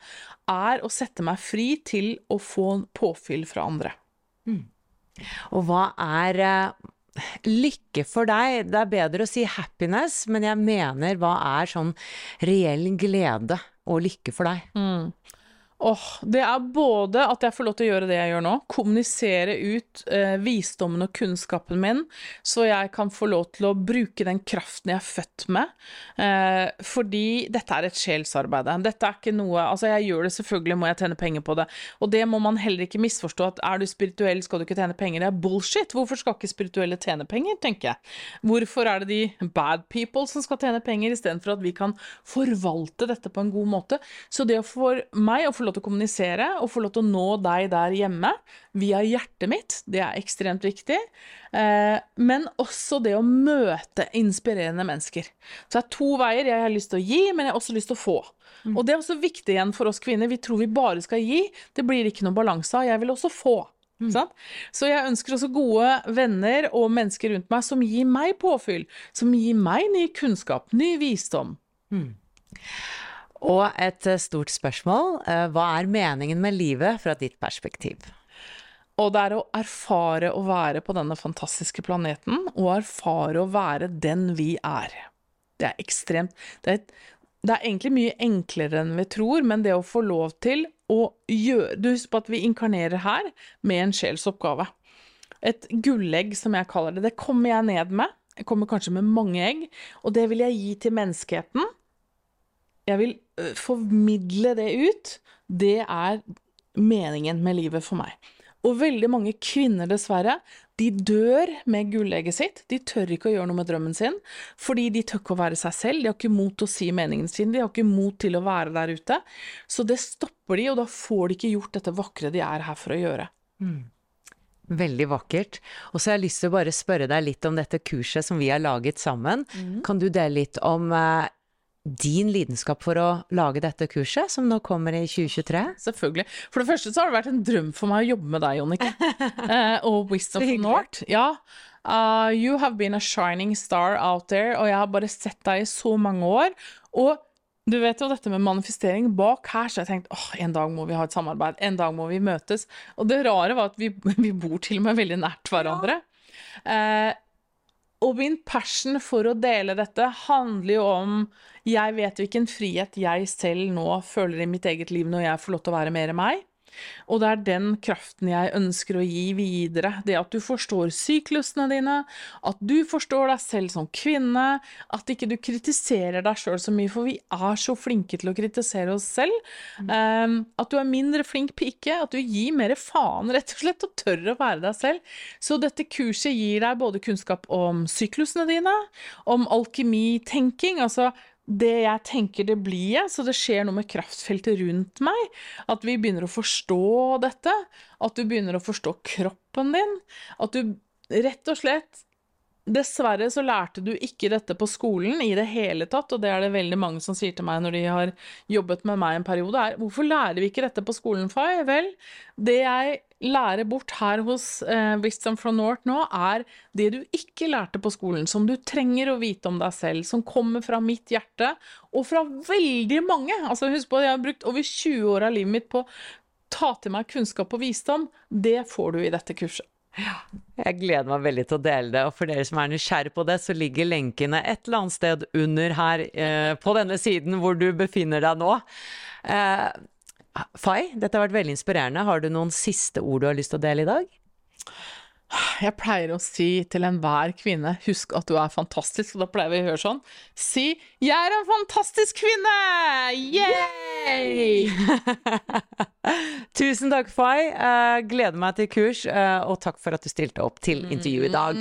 D: er å sette meg fri til å få påfyll fra andre. Mm.
C: Og hva er uh, lykke for deg? Det er bedre å si happiness, men jeg mener hva er sånn reell glede og lykke for deg? Mm.
D: Åh, det er både at jeg får lov til å gjøre det jeg gjør nå, kommunisere ut eh, visdommen og kunnskapen min, så jeg kan få lov til å bruke den kraften jeg er født med. Eh, fordi dette er et sjelsarbeid. Dette er ikke noe Altså, jeg gjør det selvfølgelig, må jeg tjene penger på det. Og det må man heller ikke misforstå, at er du spirituell, skal du ikke tjene penger. Det er bullshit. Hvorfor skal ikke spirituelle tjene penger, tenker jeg. Hvorfor er det de bad people som skal tjene penger, istedenfor at vi kan forvalte dette på en god måte? Så det for meg å få lov til å kommunisere og få lov til å nå deg der hjemme via hjertet mitt, det er ekstremt viktig. Eh, men også det å møte inspirerende mennesker. Så det er to veier. Jeg har lyst til å gi, men jeg har også lyst til å få. Og det er også viktig igjen for oss kvinner. Vi tror vi bare skal gi. Det blir ikke noe balanse av. Jeg vil også få. Sant? Så jeg ønsker også gode venner og mennesker rundt meg som gir meg påfyll. Som gir meg ny kunnskap, ny visdom.
C: Og et eh, stort spørsmål. eh, Hva er meningen med livet fra ditt perspektiv?
D: Og det er å erfare å være på denne fantastiske planeten, og erfare å være den vi er. Det er ekstremt Det er, det er egentlig mye enklere enn vi tror, men det å få lov til å gjøre Du husker på at vi inkarnerer her med en sjelsoppgave. Et gullegg, som jeg kaller det. Det kommer jeg ned med. Jeg kommer kanskje med mange egg, og det vil jeg gi til menneskeheten. Jeg vil formidle det ut. Det er meningen med livet for meg. Og veldig mange kvinner, dessverre, de dør med gullegget sitt. De tør ikke å gjøre noe med drømmen sin, fordi de tør ikke å være seg selv. De har ikke mot til å si meningen sin, de har ikke mot til å være der ute. Så det stopper de, og da får de ikke gjort dette vakre de er her for å gjøre.
C: Veldig vakkert. Og så har jeg lyst til å bare spørre deg litt om dette kurset som vi har laget sammen. Kan du dele litt om din lidenskap for å lage dette kurset, som nå kommer i 2023?
D: Selvfølgelig. For det første så har det vært en drøm for meg å jobbe med deg, Jonike. Eh, og Wisdom of North. Ja. Uh, you have been a shining star out there, og jeg har bare sett deg i så mange år. Og du vet jo dette med manifestering bak her, så jeg tenkte åh, en dag må vi ha et samarbeid, en dag må vi møtes. Og det rare var at vi, vi bor til og med veldig nært hverandre. Eh, og min passion for å dele dette handler jo om Jeg vet hvilken frihet jeg selv nå føler i mitt eget liv når jeg får lov til å være mer meg. Og det er den kraften jeg ønsker å gi videre. Det at du forstår syklusene dine, at du forstår deg selv som kvinne, at ikke du kritiserer deg sjøl så mye, for vi er så flinke til å kritisere oss selv. Um, at du er mindre flink pike, at du gir mer faen, rett og slett, og tør å være deg selv. Så dette kurset gir deg både kunnskap om syklusene dine, om alkemitenking, altså det jeg tenker det blir så det skjer noe med kraftfeltet rundt meg. At vi begynner å forstå dette. At du begynner å forstå kroppen din. At du rett og slett Dessverre så lærte du ikke dette på skolen i det hele tatt, og det er det veldig mange som sier til meg når de har jobbet med meg en periode, er hvorfor lærer vi ikke dette på skolen, Fay? Vel, det jeg lærer bort her hos eh, Wisdom from North nå, er det du ikke lærte på skolen, som du trenger å vite om deg selv, som kommer fra mitt hjerte, og fra veldig mange. Altså, husk på at jeg har brukt over 20 år av livet mitt på å ta til meg kunnskap og visdom. Det får du i dette kurset.
C: Jeg gleder meg veldig til å dele det, og for dere som er nysgjerrig på det, så ligger lenkene et eller annet sted under her eh, på denne siden hvor du befinner deg nå. Eh, Fay, dette har vært veldig inspirerende. Har du noen siste ord du har lyst til å dele i dag?
D: Jeg pleier å si til enhver kvinne, husk at du er fantastisk, og da pleier vi å høre sånn, si 'jeg er en fantastisk kvinne'! Yay!
C: Tusen takk, Fay. Eh, gleder meg til kurs, eh, og takk for at du stilte opp til intervju i dag.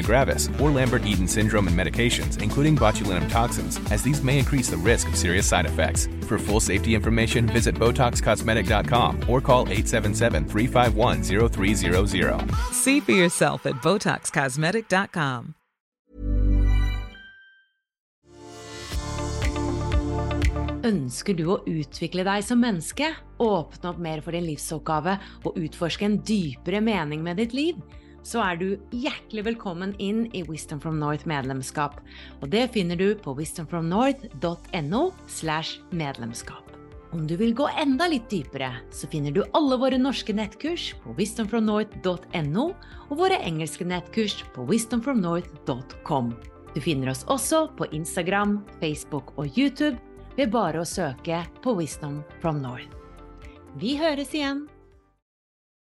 E: myasthenia gravis, or Lambert Eaton syndrome and medications, including botulinum toxins, as these may increase the risk of serious side effects. For full safety information, visit BotoxCosmetic.com or call 877 351 0300.
F: See for yourself at BotoxCosmetic.com.
C: Ønsker du å utvikle deg som menneske, åpne opp mer for din livsoppgave og utforske en dypere mening med ditt liv? Så er du hjertelig velkommen inn i Wisdom from North medlemskap. Og det finner du på wisdomfromnorth.no slash medlemskap. Om du vil gå enda litt dypere, så finner du alle våre norske nettkurs på wisdomfromnorth.no og våre engelske nettkurs på wisdomfromnorth.com. Du finner oss også på Instagram, Facebook og YouTube ved bare å søke på Wisdom from North. Vi høres igjen!